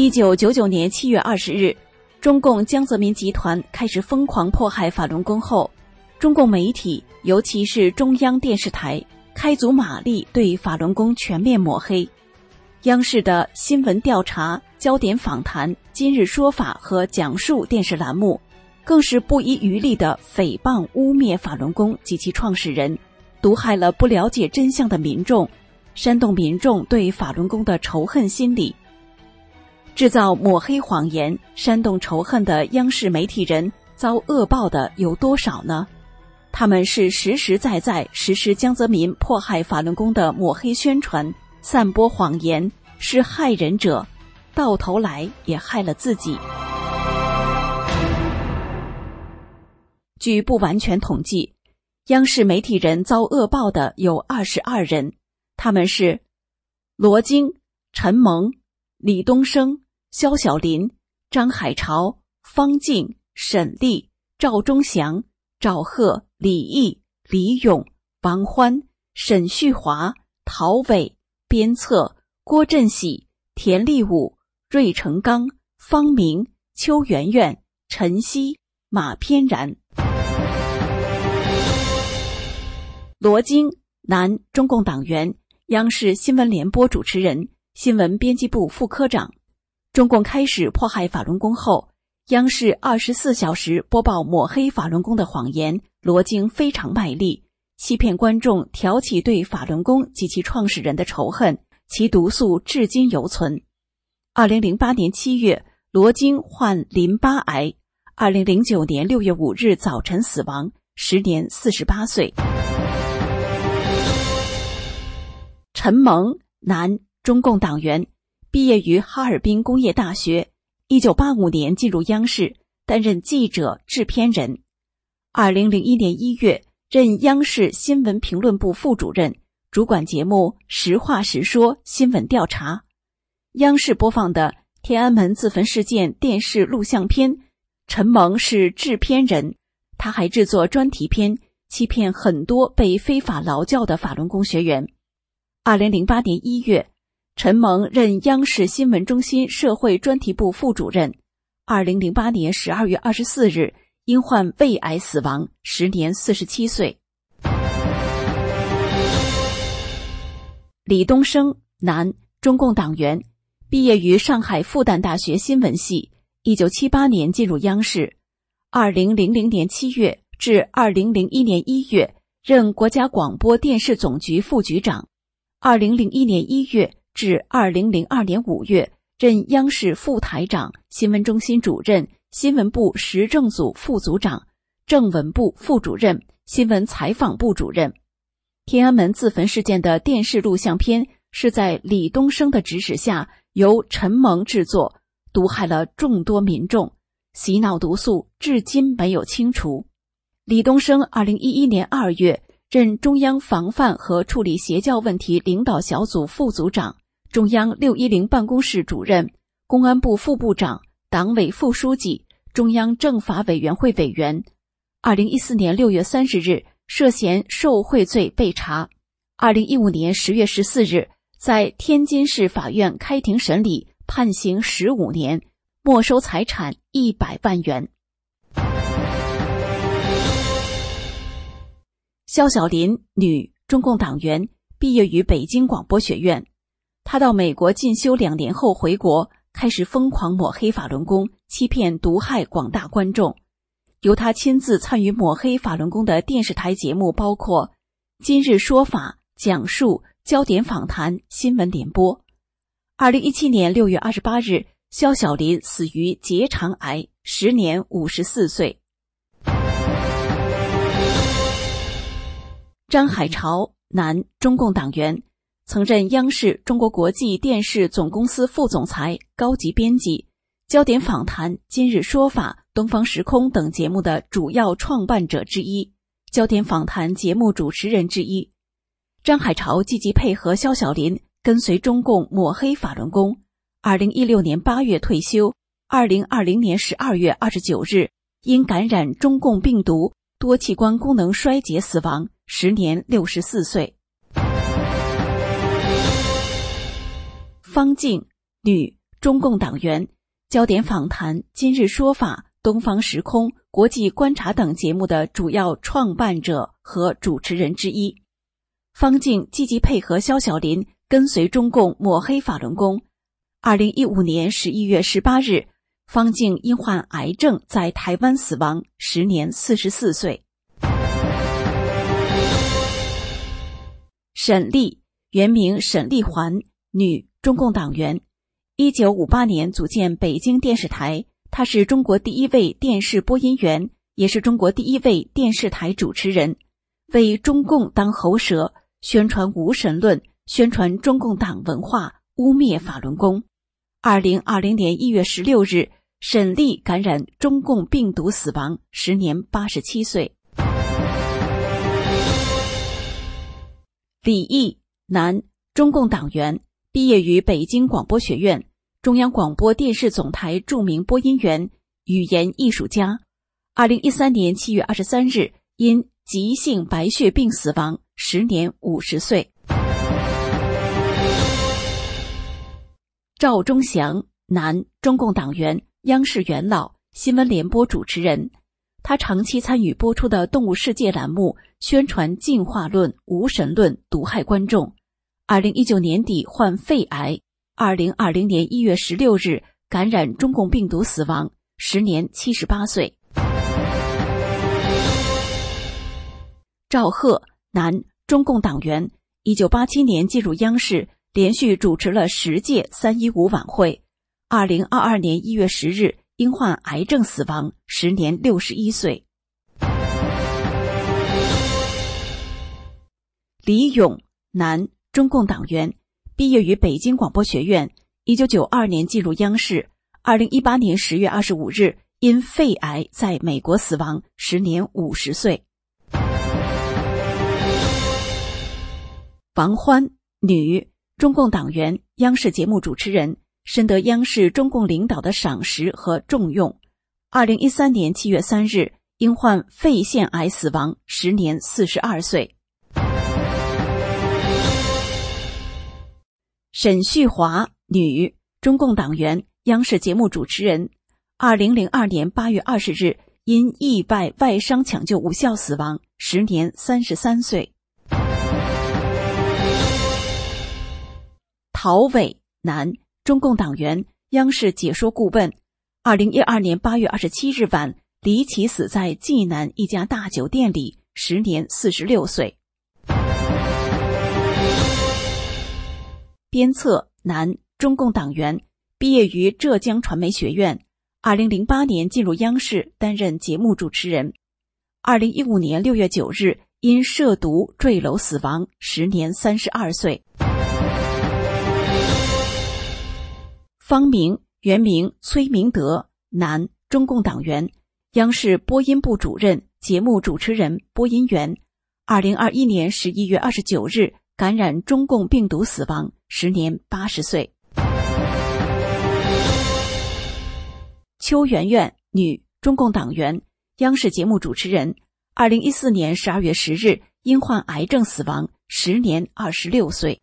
一九九九年七月二十日，中共江泽民集团开始疯狂迫害法轮功后，中共媒体，尤其是中央电视台，开足马力对法轮功全面抹黑。央视的新闻调查、焦点访谈、今日说法和讲述电视栏目，更是不遗余力的诽谤污蔑法轮功及其创始人，毒害了不了解真相的民众，煽动民众对法轮功的仇恨心理。制造抹黑谎言、煽动仇恨的央视媒体人遭恶报的有多少呢？他们是实实在在实施江泽民迫害法轮功的抹黑宣传、散播谎言，是害人者，到头来也害了自己。据不完全统计，央视媒体人遭恶报的有二十二人，他们是罗京、陈蒙、李东升。肖小林、张海潮、方静、沈丽、赵忠祥、赵贺、李毅、李勇、王欢、沈旭华、陶伟、鞭策、郭振喜、田立武、芮成钢、方明、邱媛媛、陈曦、马翩然。罗京，男，中共党员，央视新闻联播主持人，新闻编辑部副科长。中共开始迫害法轮功后，央视二十四小时播报抹黑法轮功的谎言，罗京非常卖力，欺骗观众，挑起对法轮功及其创始人的仇恨，其毒素至今犹存。二零零八年七月，罗京患淋巴癌，二零零九年六月五日早晨死亡，时年四十八岁。陈蒙，男，中共党员。毕业于哈尔滨工业大学，一九八五年进入央视，担任记者、制片人。二零零一年一月，任央视新闻评论部副主任，主管节目《实话实说》新闻调查。央视播放的天安门自焚事件电视录像片，陈蒙是制片人，他还制作专题片，欺骗很多被非法劳教的法轮功学员。二零零八年一月。陈蒙任央视新闻中心社会专题部副主任。二零零八年十二月二十四日，因患胃癌死亡，时年四十七岁。李东升，男，中共党员，毕业于上海复旦大学新闻系，一九七八年进入央视。二零零零年七月至二零零一年一月，任国家广播电视总局副局长。二零零一年一月。至二零零二年五月，任央视副台长、新闻中心主任、新闻部时政组副组长、政文部副主任、新闻采访部主任。天安门自焚事件的电视录像片是在李东升的指使下由陈蒙制作，毒害了众多民众，洗脑毒素至今没有清除。李东升二零一一年二月任中央防范和处理邪教问题领导小组副组长。中央六一零办公室主任、公安部副部长、党委副书记、中央政法委员会委员，二零一四年六月三十日涉嫌受贿罪被查，二零一五年十月十四日在天津市法院开庭审理，判刑十五年，没收财产一百万元。肖小林，女，中共党员，毕业于北京广播学院。他到美国进修两年后回国，开始疯狂抹黑法轮功，欺骗毒害广大观众。由他亲自参与抹黑法轮功的电视台节目包括《今日说法》、讲述、焦点访谈、新闻联播。二零一七年六月二十八日，肖小林死于结肠癌，时年五十四岁。张海潮，男，中共党员。曾任央视中国国际电视总公司副总裁、高级编辑，《焦点访谈》《今日说法》《东方时空》等节目的主要创办者之一，《焦点访谈》节目主持人之一。张海潮积极配合肖小林，跟随中共抹黑法轮功。二零一六年八月退休，二零二零年十二月二十九日因感染中共病毒多器官功能衰竭死亡，时年六十四岁。方静，女，中共党员，焦点访谈、今日说法、东方时空、国际观察等节目的主要创办者和主持人之一。方静积极配合肖小林，跟随中共抹黑法轮功。二零一五年十一月十八日，方静因患癌症在台湾死亡，时年四十四岁。沈丽，原名沈丽环，女。中共党员，一九五八年组建北京电视台。他是中国第一位电视播音员，也是中国第一位电视台主持人，为中共当喉舌，宣传无神论，宣传中共党文化，污蔑法轮功。二零二零年一月十六日，沈丽感染中共病毒死亡，时年八十七岁。李毅，男，中共党员。毕业于北京广播学院，中央广播电视总台著名播音员、语言艺术家。二零一三年七月二十三日因急性白血病死亡，时年五十岁。赵忠祥，男，中共党员，央视元老，新闻联播主持人。他长期参与播出的《动物世界》栏目，宣传进化论、无神论，毒害观众。二零一九年底患肺癌，二零二零年一月十六日感染中共病毒死亡，时年七十八岁。赵贺，男，中共党员，一九八七年进入央视，连续主持了十届三一五晚会。二零二二年一月十日因患癌症死亡，时年六十一岁。李勇，男。中共党员，毕业于北京广播学院。一九九二年进入央视。二零一八年十月二十五日因肺癌在美国死亡，时年五十岁。王欢，女，中共党员，央视节目主持人，深得央视中共领导的赏识和重用。二零一三年七月三日因患肺腺癌死亡，时年四十二岁。沈旭华，女，中共党员，央视节目主持人。二零零二年八月二十日因意外外伤抢救无效死亡，时年三十三岁。陶伟，男，中共党员，央视解说顾问。二零一二年八月二十七日晚离奇死在济南一家大酒店里，时年四十六岁。鞭策，男，中共党员，毕业于浙江传媒学院。二零零八年进入央视担任节目主持人。二零一五年六月九日因涉毒坠楼死亡，时年三十二岁。方明，原名崔明德，男，中共党员，央视播音部主任、节目主持人、播音员。二零二一年十一月二十九日。感染中共病毒死亡，时年八十岁。邱媛媛，女，中共党员，央视节目主持人。二零一四年十二月十日因患癌症死亡，时年二十六岁。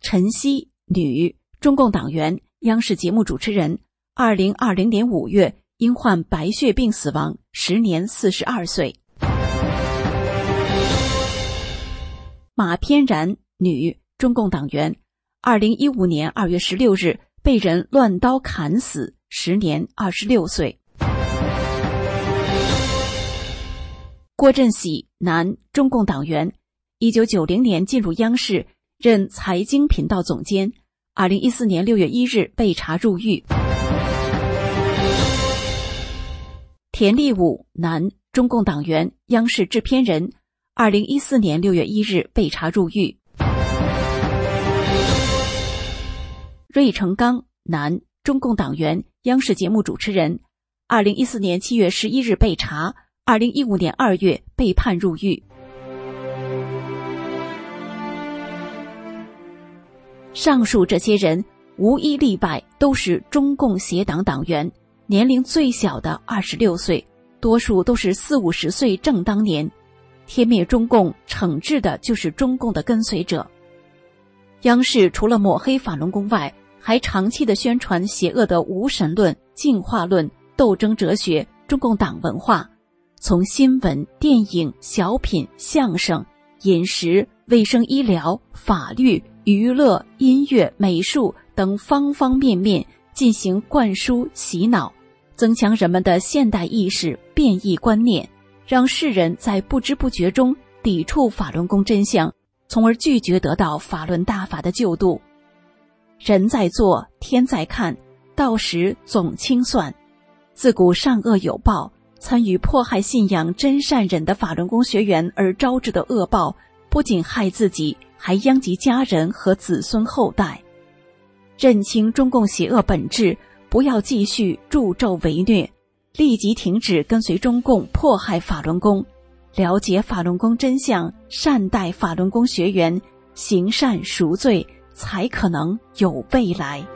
陈曦，女，中共党员，央视节目主持人。二零二零年五月因患白血病死亡，时年四十二岁。马翩然，女，中共党员。二零一五年二月十六日被人乱刀砍死，时年二十六岁。郭振喜，男，中共党员。一九九零年进入央视，任财经频道总监。二零一四年六月一日被查入狱。田立武，男，中共党员，央视制片人。二零一四年六月一日被查入狱。芮成钢，男，中共党员，央视节目主持人。二零一四年七月十一日被查，二零一五年二月被判入狱。上述这些人无一例外都是中共协党党员，年龄最小的二十六岁，多数都是四五十岁正当年。天灭中共，惩治的就是中共的跟随者。央视除了抹黑法轮功外，还长期的宣传邪恶的无神论、进化论、斗争哲学、中共党文化，从新闻、电影、小品、相声、饮食、卫生医疗、法律、娱乐、音乐、美术等方方面面进行灌输洗脑，增强人们的现代意识、变异观念，让世人在不知不觉中抵触法轮功真相，从而拒绝得到法轮大法的救度。人在做，天在看，到时总清算。自古善恶有报，参与迫害信仰真善忍的法轮功学员而招致的恶报，不仅害自己，还殃及家人和子孙后代。认清中共邪恶本质，不要继续助纣为虐，立即停止跟随中共迫害法轮功，了解法轮功真相，善待法轮功学员，行善赎罪。才可能有未来。